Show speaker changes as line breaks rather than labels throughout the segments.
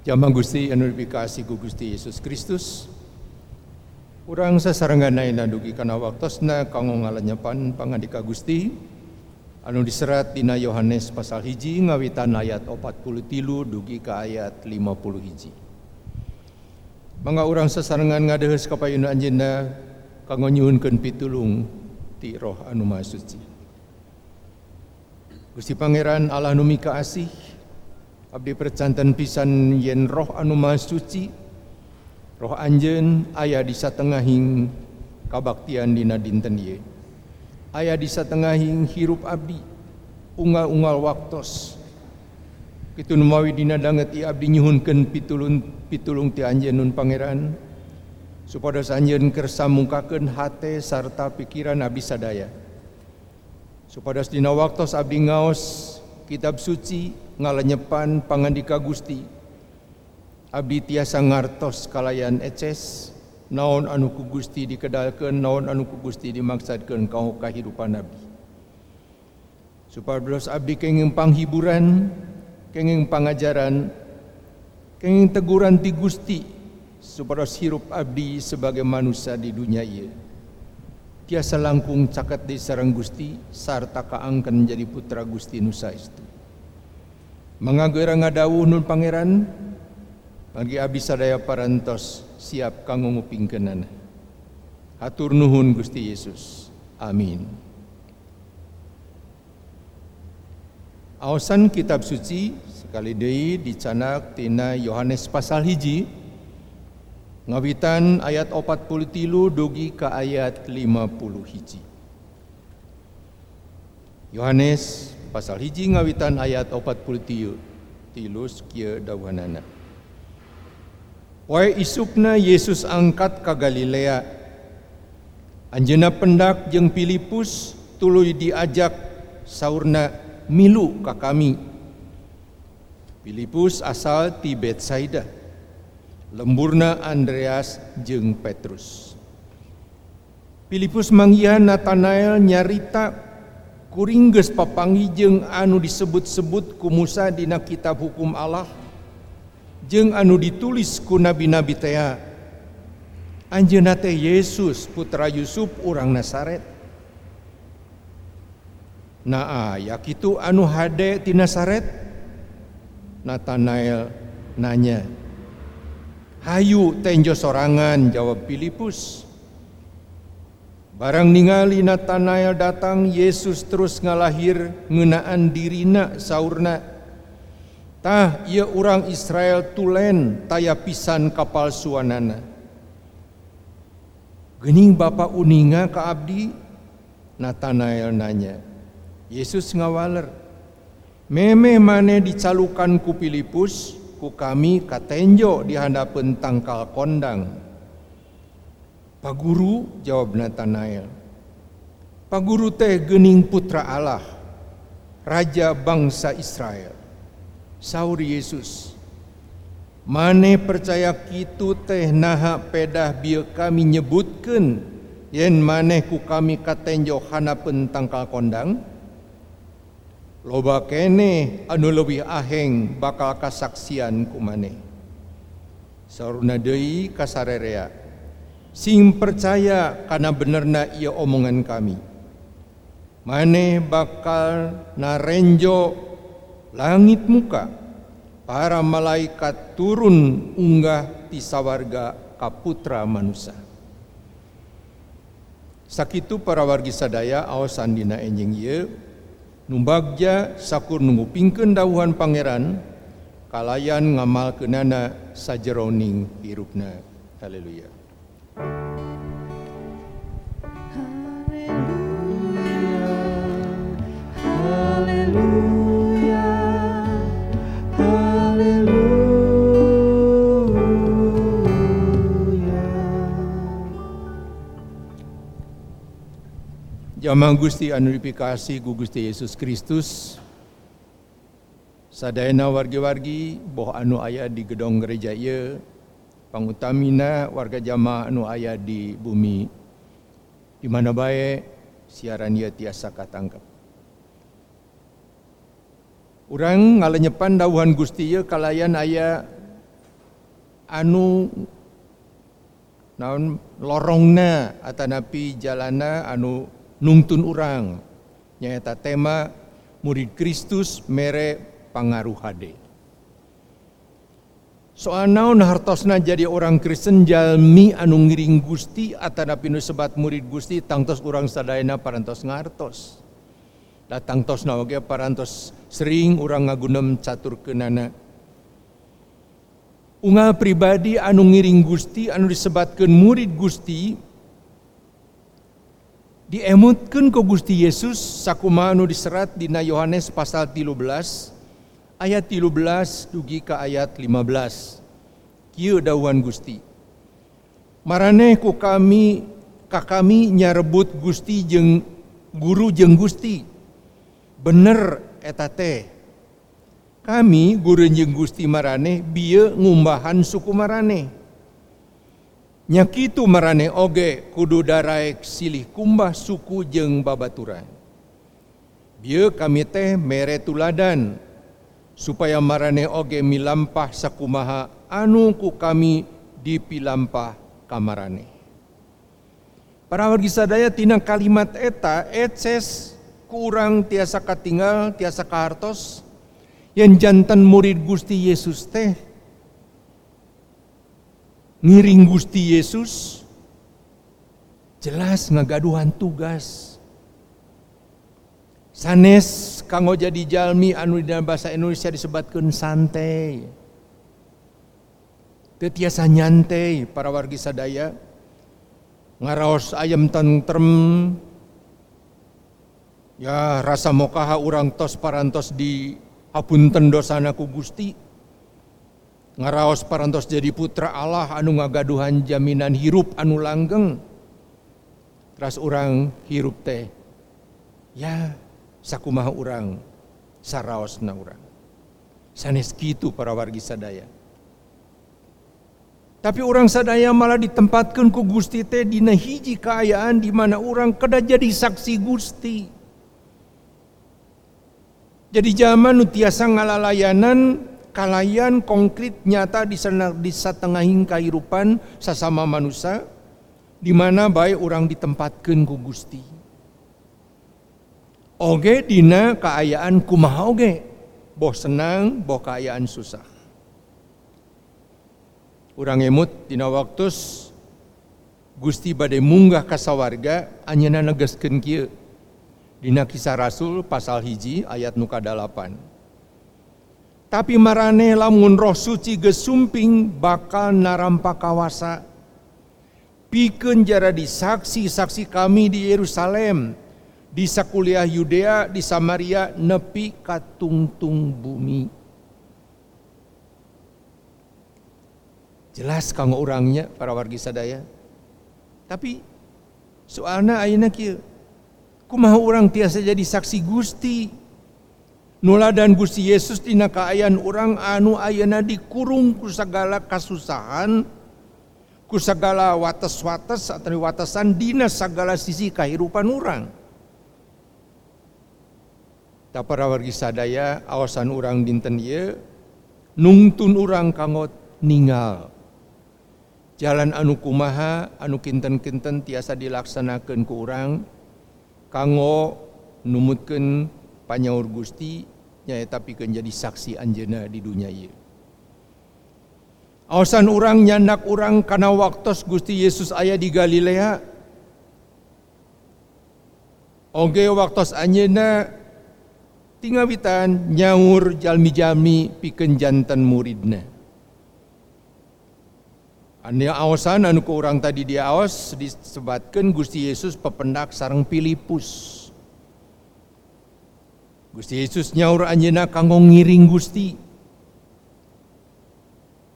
Jama Gusti anu dipikasi Gusti Yesus Kristus. Urang sasarenggana dugi kana waktosna kanggo ngalenyepan pangandika Gusti anu diserat dina Yohanes pasal hiji ngawitan ayat 43 dugi ka ayat 50 hiji. Mangga urang sasarengan ngadeheus kapayuna anjeunna kanggo nyuhunkeun pitulung ti Roh anu Maha Suci. Gusti Pangeran Allah nu mika asih Abdi percantan pisan yen roh anu maha suci roh anjen ayah di satengahing kabaktian dina dinten ye ayah di satengahing hirup abdi ungal-ungal waktos. Kitu numawi dina danget i abdi nyuhunkeun pitulung pitulung ti anjeun nun pangeran supados anjeun kersa mungkakeun hate sarta pikiran abdi sadaya. Supados dina waktos abdi ngaos kitab suci ngalenyepan pangandika Gusti Abdi tiasa ngartos kalayan eces naon anu ku Gusti dikedalkeun naon anu ku Gusti dimaksudkeun kau kahidupan abdi. Supados abdi kenging panghiburan kenging pangajaran kenging teguran ti Gusti supados hirup abdi sebagai manusia di dunia ieu. Tiasa langkung caket di sarang Gusti sarta kaangkan menjadi putra Gusti Nusa Istu Mangagera ngadawuh nun pangeran bagi abdi sadaya parantos siap kanggo ngupingkeunana. Hatur nuhun Gusti Yesus. Amin. Aosan kitab suci sekali deui dicanak tina Yohanes pasal hiji ngawitan ayat 43 dugi ka ayat 50 hiji. Yohanes pasal hiji ngawitan ayat 43 tilus kieu dawuhanana Wae isukna Yesus angkat ka Galilea. Anjeuna pendak jeung Filipus tuluy diajak saurna milu ka kami. Filipus asal ti Betsaida. Lemburna Andreas jeung Petrus. Filipus manggihan Natanael nyarita kuringges papangi jeung anu disebut-sebut ku Musa dina kitab hukum Allah jeung anu ditulis ku nabi-nabi teh. Anjeunna teh Yesus putra Yusuf urang Nasaret. Nah aya kitu anu hade ti Nasaret? Natanael nanya. Hayu tenjo sorangan jawab Filipus Barang ningali Natanael datang, Yesus terus ngalahir ngenaan dirina saurna. Tah ia orang Israel tulen taya pisan kapal suanana. Gening Bapak uninga ka abdi? Natanael nanya. Yesus ngawaler. Meme mane dicalukan ku Filipus, ku kami katenjo di hadapan tangkal kondang. Pak Guru jawab Nathanael. Pak Guru teh gening putra Allah, raja bangsa Israel. Saur Yesus, Mane percaya kitu teh naha pedah bieu kami nyebutkeun yen maneh ku kami katenjo hanapeun tangkal kondang? Loba kene anu leuwih aheng bakal kasaksian ku maneh. Saurna deui kasarerea sing percaya karena benerna ia omongan kami. Mane bakal narenjo langit muka para malaikat turun unggah di sawarga kaputra manusia. Sakitu para wargi sadaya awasan dina enjing ye numbagja sakur nunggu pingkeun dawuhan pangeran kalayan ngamal kenana sajeroning hirupna. Haleluya. Jamaah Gusti anu dipikasi ku Gusti Yesus Kristus. Sadayana wargi-wargi boh anu aya di gedong gereja ieu pangutamina warga jamaah anu aya di bumi. Di mana bae? Siaran ieu tiasa katangkep. Urang ngalenyepan dawuhan Gusti ieu kalayan aya anu naon? Lorongna atanapi jalana anu nungtun urang. Nyaeta tema murid Kristus mere pangaruh hade Soal naon hartosna jadi orang Kristen jalmi anu ngiring Gusti atanapi nu sebat murid Gusti tangtos urang sadayana parantos ngartos. Datang tos oge parantos sering urang ngagunem catur kenana. Unga pribadi anu ngiring Gusti anu disebatkan murid Gusti diemutkan ke Gusti Yesus sakuma anu diserat dina Yohanes pasal 13 ayat 13 dugi ke ayat 15. Kieu dawuhan Gusti. Maraneh ku kami ka kami nyarebut Gusti jeung guru jeung Gusti. Bener eta teh. Kami guru jeung Gusti maraneh bieu ngumbahan suku maraneh. Nyakitu marane oge kudu daraek silih kumbah suku jeung babaturan. Bieu kami teh mere tuladan supaya marane oge milampah sakumaha anu ku kami dipilampah kamarane. Para wargi sadaya tina kalimat eta etses kurang tiasa katinggal tiasa kahartos yang jantan murid Gusti Yesus teh ngiring Gusti Yesus jelas ngagaduhan tugas sanes kanggo jadi jalmi anu dalam bahasa Indonesia disebutkan santai. Tetiasa nyantai para wargi sadaya ngaraos ayam tentrem ya rasa mokaha urang tos parantos di hapunten dosana ku Gusti. Ngaraos parantos jadi putra Allah anu ngagaduhan jaminan hirup anu langgeng. Teras orang hirup teh. Ya sakumaha urang saraosna urang. Sanes kitu para wargi sadaya. Tapi orang sadaya malah ditempatkan ku Gusti teh dina hiji kaayaan di mana orang kada jadi saksi Gusti. Jadi zaman nu tiasa ngalalayanan kalayan konkret nyata di sana di satengahing kehidupan sesama manusia di mana baik orang ditempatkan ku Gusti oge dina keayaan kumaha oge? Boh senang boh keayaan susah. Urang emut dina waktu Gusti badai munggah ka sawarga anyana negaskeun kieu. Dina kisah Rasul pasal hiji ayat nuka dalapan tapi marane lamun roh suci gesumping bakal narampa kawasa. Pikeun jara di saksi-saksi kami di Yerusalem di sakuliah Yudea, di Samaria, nepi katungtung bumi. Jelas kang orangnya para wargi sadaya. Tapi soalnya ayeuna kieu kumaha orang tiasa jadi saksi Gusti. Nula dan Gusti Yesus tina kaayaan orang anu ayeuna dikurung ku sagala kasusahan, ku sagala wates-wates atau watesan dina sagala sisi kehidupan orang tak para wargi sadaya awasan orang dinten ye nungtun orang kangot ninggal. Jalan anu kumaha anu kinten-kinten tiasa dilaksanakan ku orang kanggo numutkan panyaur Gusti nyai tapi kan jadi saksi anjena di dunia ye awasan orang nyandak orang karena waktu Gusti Yesus ayah di Galilea. Oge waktu anjena tingawitan nyaur jalmi-jalmi pikeun jantan muridna. Anu awasan anu ku urang tadi dia awas disebatkan Gusti Yesus pependak sarang Filipus. Gusti Yesus nyaur anjeuna kanggo ngiring Gusti.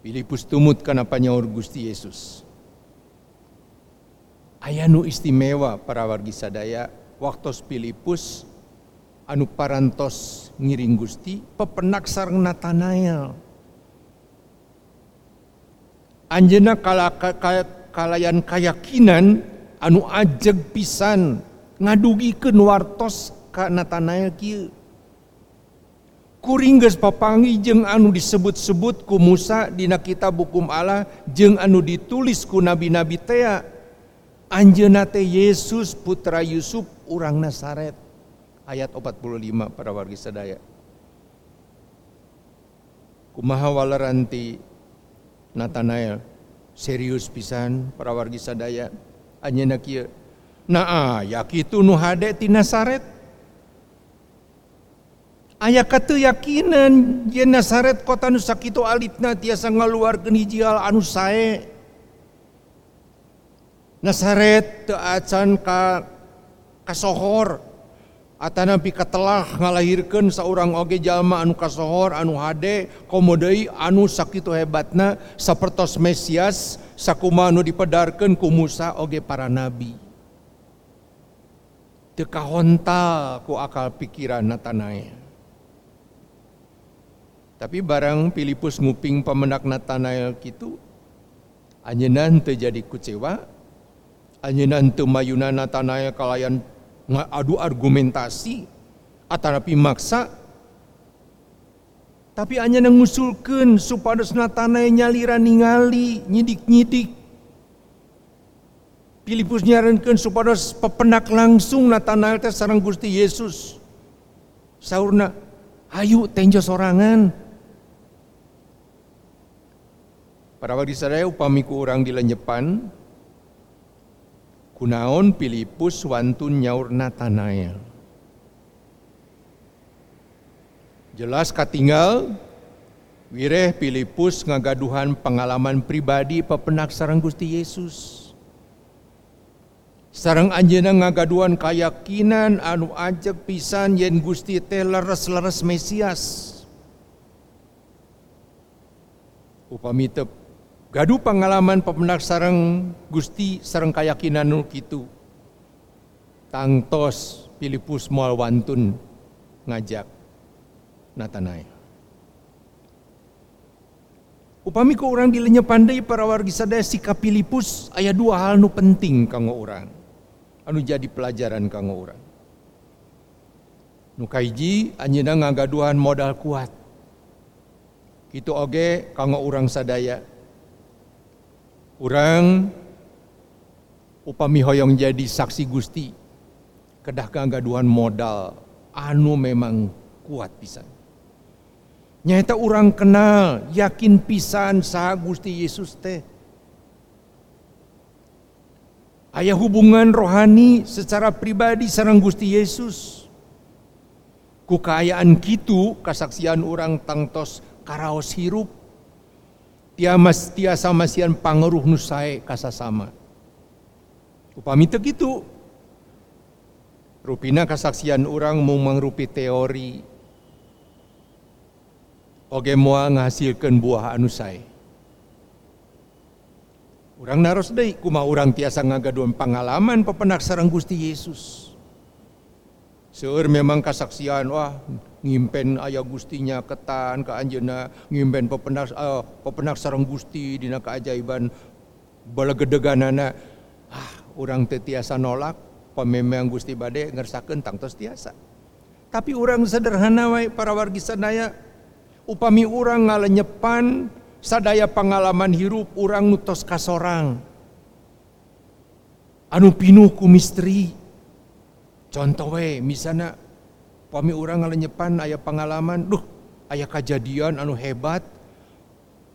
Filipus tumut kenapa nyaur Gusti Yesus. Ayanu istimewa para wargi sadaya waktu Filipus anu parantos ngiring Gusti pepenak sareng Natanael Anjena kala, kala, kalayan keyakinan anu ajeg pisan ngadugikeun wartos ka Natanael kieu. Kuringges papangi jeng anu disebut-sebut ku Musa dina kitab hukum Allah jeng anu ditulis ku nabi-nabi tea. Anjeuna teh Yesus putra Yusuf urang Nasaret ayat 45 para wargi sadaya kumaha walaranti Natanael serius pisan para wargi sadaya anjeunna kieu nah ya kitu nu hade ti Nasaret Ayah kata yakinan ye Nasaret kota nu sakitu alitna tiasa ngaluarkeun hiji hal anu sae. Nasaret teu acan ka kasohor atana pi katelah ngalahirkeun saurang oge jalma anu kasohor anu hade komodeui anu sakitu hebatna sapertos Mesias sakuma anu dipedarkeun ku Musa oge para nabi. Teu kahontal ku akal pikiran Natanael. Tapi barang Filipus nguping pemenak Nathanael gitu, anjenan terjadi kecewa, anjenan teu mayuna Nathanael kalayan adu argumentasi, atanapi maksa, tapi hanya ngusulkan supados Nathanael nyaliran ningali nyidik-nyidik. Filipus nyarankan supados pepenak langsung Nathanael teh sarang Gusti Yesus. Saurna, ayo tenjo sorangan. Para wadi sadaya upamiku orang dilenyepan, kunaon Filipus wantun nyaur Natanael. Jelas katinggal, wireh Filipus ngagaduhan pengalaman pribadi pepenak sarang Gusti Yesus. Sarang anjeuna ngagaduhan keyakinan anu ajak pisan yen Gusti teh leres-leres Mesias. Upami Gaduh pengalaman pemenak sarang Gusti sarang keyakinan nu kitu. Tangtos Filipus moal wantun ngajak Natanael. Upami ko orang dilenya pandai para wargi sadaya sikap Filipus aya dua hal nu penting kanggo orang. Anu jadi pelajaran kanggo orang. Nu kaiji anjeunna ngagaduhan modal kuat. Kitu oge kanggo orang sadaya Orang upami hoyong jadi saksi Gusti kedah keanggaduhan modal anu memang kuat pisan. Nyata orang kenal, yakin pisan sah Gusti Yesus teh. Ayah hubungan rohani secara pribadi sarang Gusti Yesus. Kukayaan kitu kasaksian orang tangtos karaos hirup tiamas tiasa masian pangeruh nusai kasasama. Upami kitu. Rupina kasaksian orang mau mangrupi teori. Oge moal ngahasilkeun buah anu sae. Urang naros deui kuma urang tiasa ngagaduan pengalaman pepenak sareng Gusti Yesus. Seur memang kasaksian wah ngimpen ayah gustinya ketan ke anjena ngimpen pepenak uh, pepenak sarang gusti dina keajaiban balagedeganana ah orang tetiasa nolak pememang gusti bade ngersakeun tangtos tiasa. Tapi orang sederhana wae para wargi sadaya. Upami orang ngalenyepan sadaya pengalaman hirup orang nutos kasorang. Anu pinuh ku misteri. Contoh we misalnya Pami orang ngalenyepan ayah pengalaman, duh ayah kejadian anu hebat,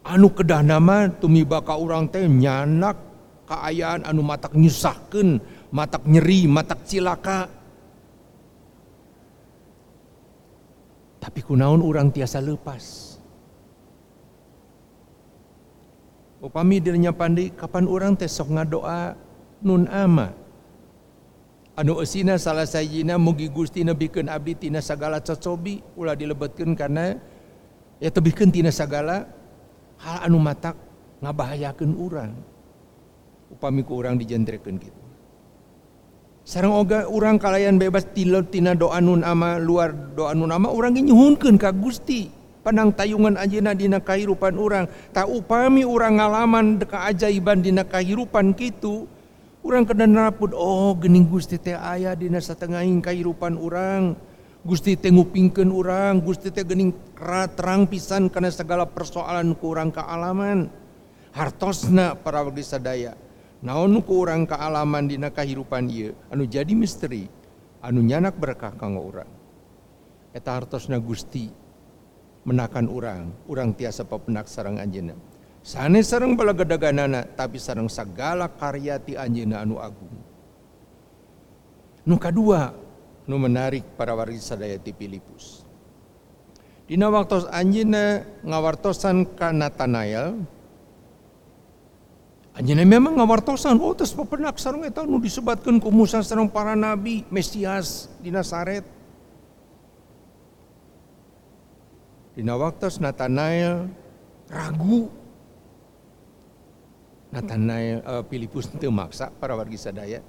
anu kedah nama tumi baka orang teh nyanak keayaan anu matak nyusahkan, matak nyeri, matak cilaka. Tapi kunaon orang tiasa lepas. Upami dirinya pandai, kapan orang teh sok ngadoa nun ama anu esina salah sajina mugi Gusti nebikeun abdi tina sagala cocobi ulah dilebetkeun karena ya tebikeun tina sagala hal anu matak ngabahayakeun urang. Upami ku urang dijentrekeun kitu. Sareng oga urang kalayan bebas tilo tina doa nun ama luar doa nun ama urang ge nyuhunkeun ka Gusti. Panang tayungan ajeuna dina kahirupan urang. Tak upami urang ngalaman deka ajaiban dina kahirupan kitu Urang kena naput oh gening Gusti teh ayah dina satengahing kahirupan orang Gusti teh ngupingkeun orang Gusti teh gening terang pisan karena segala persoalan kurang kealaman hartosna para wargi sadaya. Naon kurang kealaman dina kahirupan ieu? Anu jadi misteri. Anu nyanak berkah kanggo orang eta hartosna Gusti menakan orang orang tiasa pepenak sarang anjeunna. Sane sareng balagadaganana tapi sareng segala karya ti anjeunna anu agung. Nu kadua, nu menarik para wargi sadaya ti Filipus. Dina waktu anjeunna ngawartosan ka Natanael, anjeunna memang ngawartosan, oh tos pepenak sareng eta nu disebatkeun ku Musa sareng para nabi Mesias di Nasaret. Dina waktu Natanael ragu Natanael uh, Filipus teu maksa para wargi sadaya.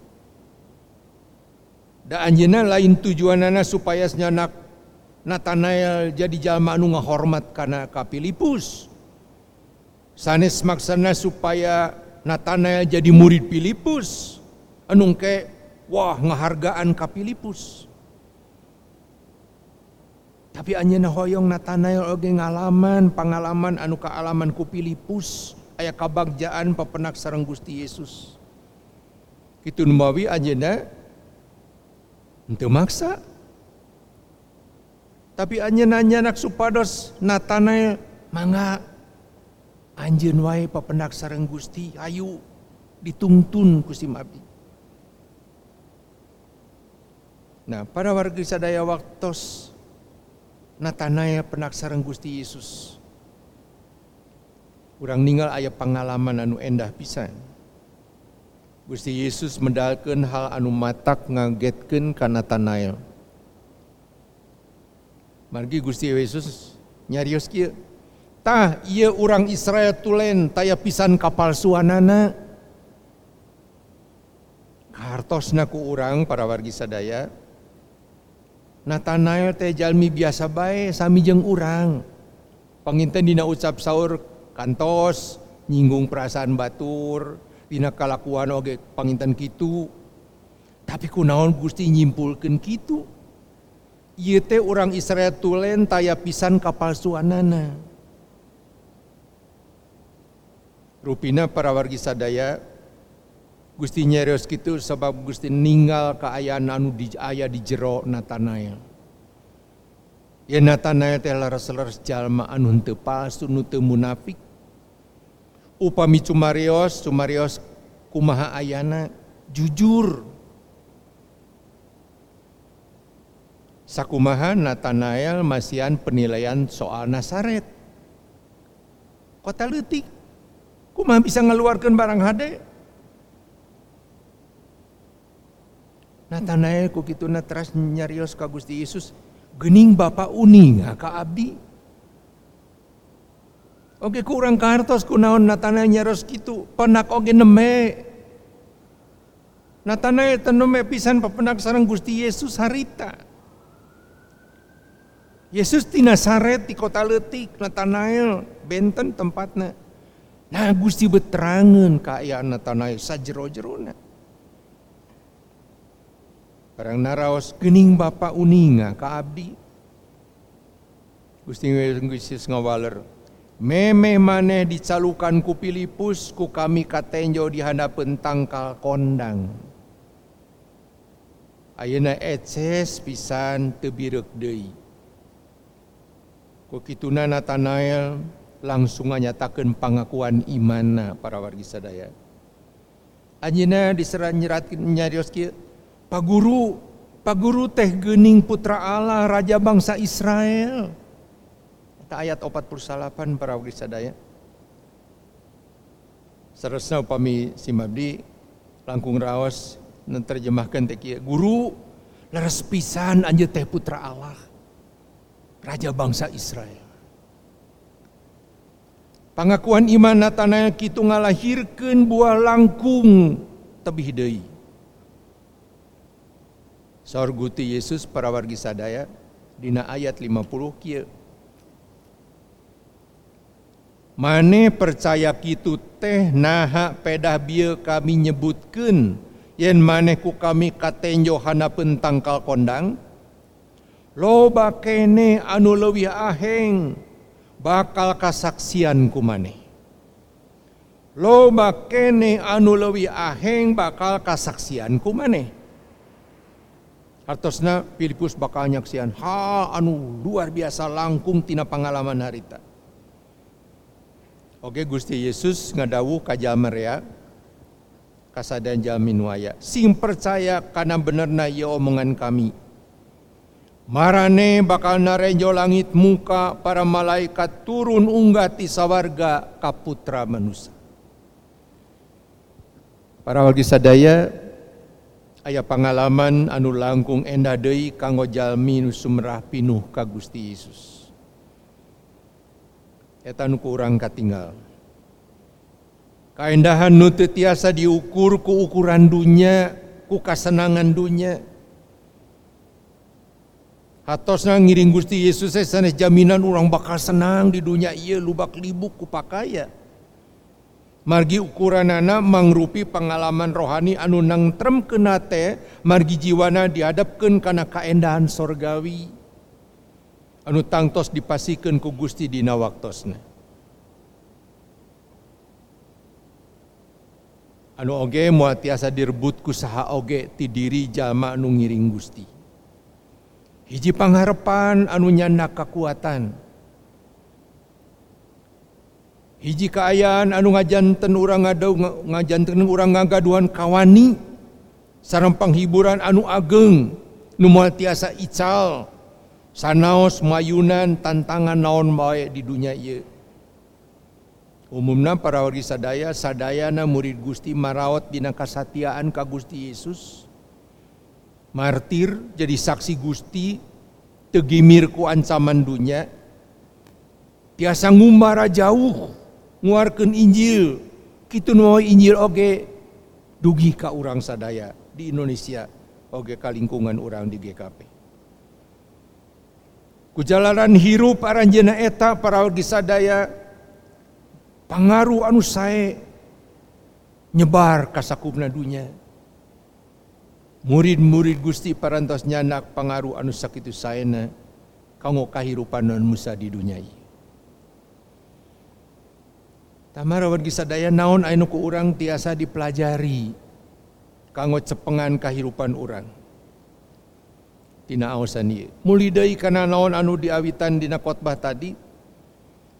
Da anjeunna lain tujuanana supaya nyanak Natanael jadi jalma anu ngahormat kana ka Filipus. Sanes maksana supaya Natanael jadi murid Filipus. Anu ke wah ngahargaan ka Filipus. Tapi anjeunna hoyong Natanael oge ngalaman pangalaman anu kaalaman ku Filipus aya kabagjaan pepenak sarang Gusti Yesus. Kitu numawi anjeunna henteu maksa. Tapi anjeunna nyanak supados Natanael mangga anjeun wae pepenak sareng Gusti ayu ditungtun ku abdi. Nah, para warga sadaya waktos Natanael penak Gusti Yesus. Urang ninggal ayah pengalaman anu endah pisan. Gusti Yesus mendalkan hal anu matak ngagetkeun ka Natanael. Margi Gusti Yesus nyarios kieu. Tah ieu urang Israel tulen taya pisan kapal suanana. Kartosna ku urang para wargi sadaya. Natanael teh jalmi biasa bae sami jeung urang. Panginten dina ucap saur kantos nyinggung perasaan batur dina kalakuan oge panginten kitu. Tapi kunaon Gusti nyimpulkeun kitu? Ieu teh urang Israel tulen taya pisan kapalsuanana rupina para wargi sadaya Gusti nyerios kitu sebab Gusti ninggal kaayaan anu di aya di jero Natanael Ya Natanael teh laras-laras jalma anu henteu palsu nu teu munafik upami cumarios cumarios kumaha ayana jujur. Sakumaha Natanael masian penilaian soal Nasaret. Kota letik kumaha bisa ngeluarkan barang hade? Natanael ku kitu teras nyarios ka Gusti Yesus gening Bapak uning ka abdi Oke kurang kartos kunaon natana nyaros gitu penak oge neme. Natana teneme pisan pepenak sarang Gusti Yesus harita. Yesus di Nasaret di kota letik Natanael benten tempatnya. Nah Gusti beterangan kaya Natanael sajero-jerona. Barang naraos gening Bapak uninga ka abdi. Gusti Yesus ngawaler meme maneh dicalukan ku Filipus ku kami katenjo di hadapan tangkal kondang. Ayeuna eces pisan teu bireuk deui. Ku kituna Natanael langsung nyatakeun pangakuan imanna para wargi sadaya. Anjeuna diseran "Pak Guru, "Paguru, paguru teh geuning putra Allah raja bangsa Israel." Ayat 48 para wali sadaya. Seresna upami simabdi langkung rawas terjemahkan teki guru leres pisan anja teh putra Allah raja bangsa Israel. Pangakuan iman natana kitu ngalahirkeun buah langkung tebih deui. Saur Yesus para wargi sadaya dina ayat 50 kieu Mane percaya kitu teh naha pedah bieu kami nyebutkeun? Yen maneh ku kami katenjo hana tangkal kondang loba kene anu leuwih aheng bakal kasaksian kumane loba kene anu leuwih aheng bakal kasaksian kumane Artosna Filipus bakal nyaksian ha anu luar biasa langkung tina pengalaman harita. Oke Gusti Yesus ngadawu ka ya kasadan jamin waya. Sing percaya karena benerna ya omongan kami. Marane bakal narenjo langit muka para malaikat turun unggati sawarga kaputra manusia. Para wargi sadaya aya pengalaman anu langkung endah deui kanggo jalmi nu sumrah pinuh ka Gusti Yesus. Eta nu kurang katinggal. Kaendahan nu tiasa diukur ku ukuran dunia, ku kasenangan dunia. Hatosna ngiring Gusti Yesus sanes jaminan orang bakal senang di dunia iya lubak libuk ku pakaya margi ukuranana mangrupi pengalaman rohani anu nang trem kenate margi jiwana dihadapkan karena kaendahan sorgawi anu tangtos dipasikan ku Gusti dina waktosna anu oge moal tiasa direbut ku saha oge ti diri jalma anu ngiring Gusti. Hiji pangharepan anu nyana kekuatan hiji kaayaan anu ngajanten urang ngadau ngajanten urang ngagaduhan kawani. Sareng panghiburan anu ageng. Nu moal tiasa ical sanaos mayunan tantangan naon bae di dunia ieu umumna para wargi sadaya sadayana murid Gusti marawat dina kasatiaan ka Gusti Yesus martir jadi saksi Gusti tegimir ku ancaman dunia. Tiasa ngumbara jauh nguarkan Injil kita mau Injil oge dugi ka orang sadaya di Indonesia oge ka lingkungan orang di GKP kujalanan hirup aranjena eta para wargi sadaya pangaruh anu sae nyebar kasakupna dunia murid-murid Gusti parantos nyanak pangaruh anu sakitu saena kanggo kahirupan non musa di dunia ini Tamara wargi sadaya naon ainu ku urang tiasa dipelajari kanggo cepengan kahirupan urang. Tina aosan ieu. Muli deui kana naon anu diawitan dina khotbah tadi.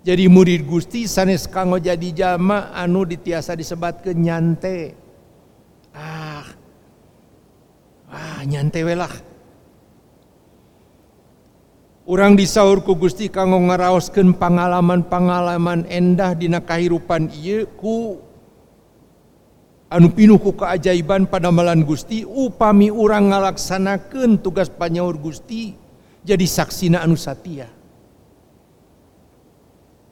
Jadi murid Gusti sanes kanggo jadi jama anu ditiasa disebatkeun nyante. Ah. Ah, nyante we lah Urang disaur ku Gusti kanggo ngaraoskeun pengalaman-pengalaman endah dina kahirupan ieu ku anu pinuh ku keajaiban pada malan Gusti upami urang ngalaksanakeun tugas panyaur Gusti jadi saksina anu satia.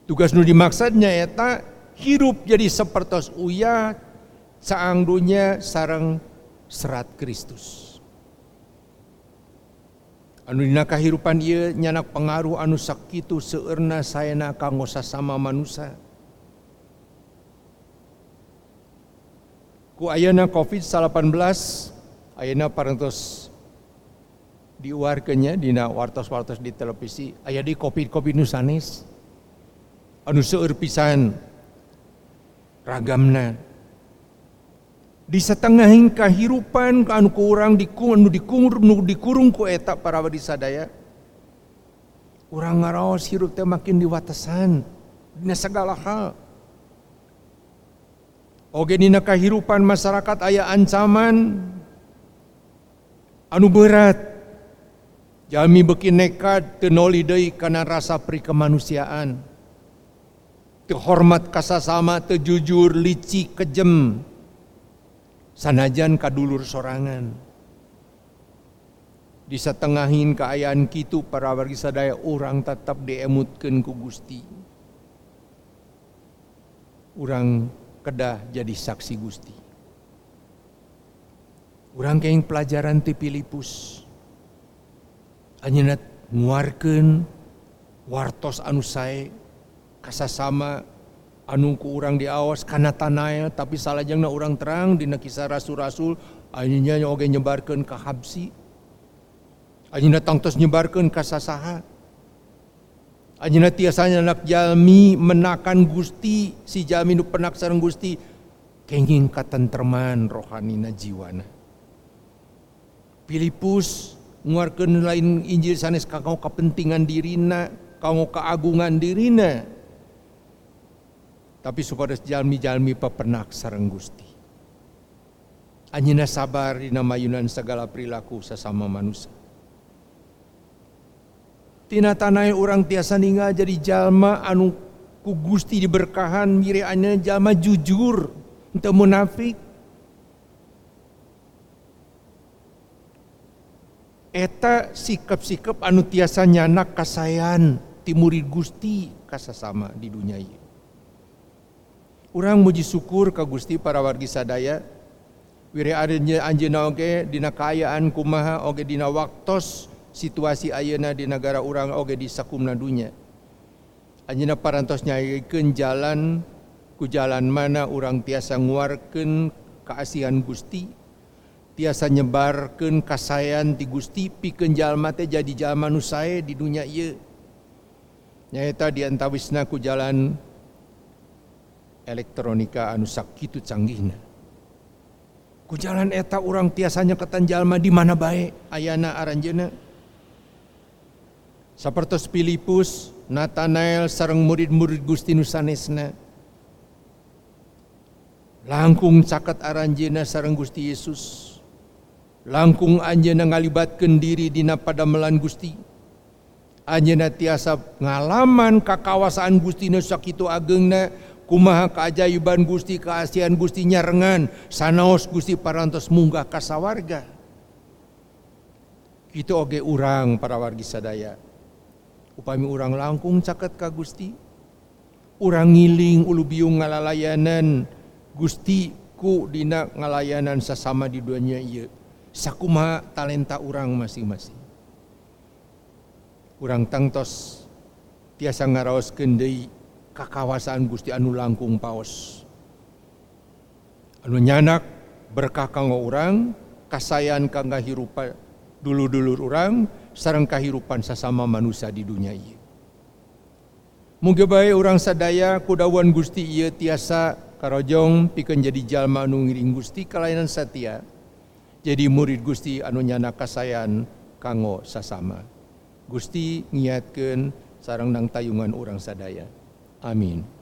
Tugas nu dimaksudnya eta hirup jadi sepertos uya saang dunya sarang serat Kristus anu dina kahirupan ieu nyanak pengaruh anu sakitu seueurna saena kanggo sasama manusia ku ayana Covid-19 ayana parantos diuarkeunnya dina wartos-wartos di televisi aya di Covid-Covid nu anu seueur pisan ragamna. Di setengah kahirupan anu kurang dikung anu dikurung nu dikurung ku eta para wadi sadaya urang ngaraos hirup teh makin diwatasan dina segala hal oge dina kahirupan masyarakat aya ancaman. Anu berat. Jami beki nekat tenoli deui kana rasa pri kemanusiaan. Terhormat kasasama tejujur licik kejem. Sanajan kadulur sorangan. Di setengahin keayaan kitu para wargi sadaya orang tetap diemutkan ku Gusti. Orang kedah jadi saksi Gusti. Orang kayak pelajaran ti Filipus. Anjeunat nguarkeun wartos anu sae kasasama anu ku urang diawas kana tanaya tapi salajengna urang terang dina kisah rasul-rasul ayeuna oge nyebarkeun ka Habsi. Anjeunna tangtos nyebarkeun ka sasaha. Anjeunna tiasanya anak jalmi menakan Gusti, si jalmi nu penak sareng Gusti kenging katentreman rohanina jiwana. Filipus nguarkeun lain Injil sanes kanggo kepentingan dirina, kanggo keagungan dirina. Tapi supaya jalmi-jalmi pepenak sareng Gusti. Anjeunna sabar dina mayunan segala perilaku sesama manusia. Tina tanai orang tiasa ninggal jadi jalma anu ku Gusti diberkahan mire anya jalma jujur ente munafik eta sikap-sikap anu tiasa nyanak kasayan timuri Gusti kasasama di dunia ini. Urang muji syukur ka Gusti para wargi sadaya wire adanya anjeuna oge dina kaayaan kumaha oge dina waktos situasi ayeuna di negara orang oge di sakumna dunya. Anjeuna parantos nyaikeun jalan ku jalan mana orang tiasa nguarkeun kaasihan Gusti tiasa nyebarkan kasayan ti Gusti pikeun jalma teh jadi jalma nu sae di dunya ieu. Nyaeta di antawisna ku jalan elektronika anu sakitu canggihna. Ku jalan eta orang tiasanya ketanjallma di mana baik ayana aranjena Sapertos Filipus, Nathanael sareng murid-murid Gusti Nusanesna. Langkung caket aranjena sareng Gusti Yesus. Langkung anjeuna ngalibatkeun diri dina padamelan Gusti. Anjeuna tiasa ngalaman kakawasaan Gusti sakitu ageungna kumaha keajaiban Gusti keasian Gusti nyarengan sanaos Gusti parantos munggah ka sawarga. Kitu oge urang para wargi sadaya upami urang langkung caket ka Gusti. Urang ngiling ulubiung ngalalayanan. Gusti ku dina ngalayanan sesama di dunia ieu. Sakuma talenta urang masing-masing. Urang tangtos tiasa ngaraoskeun deui ka kawasan Gusti anu langkung paos. Anu nyanak berkah kanggo urang kasayan kangga hirupa dulu-dulur urang sarang kahirupan sesama manusia di dunia ini. Muga bae orang sadaya kudawan Gusti ieu tiasa karojong pikeun jadi jalma anu ngiring Gusti kalainan satia. Jadi murid Gusti anu nyana kasayan kanggo sasama. Gusti ngiatkeun sarang nang tayungan orang sadaya. Amin.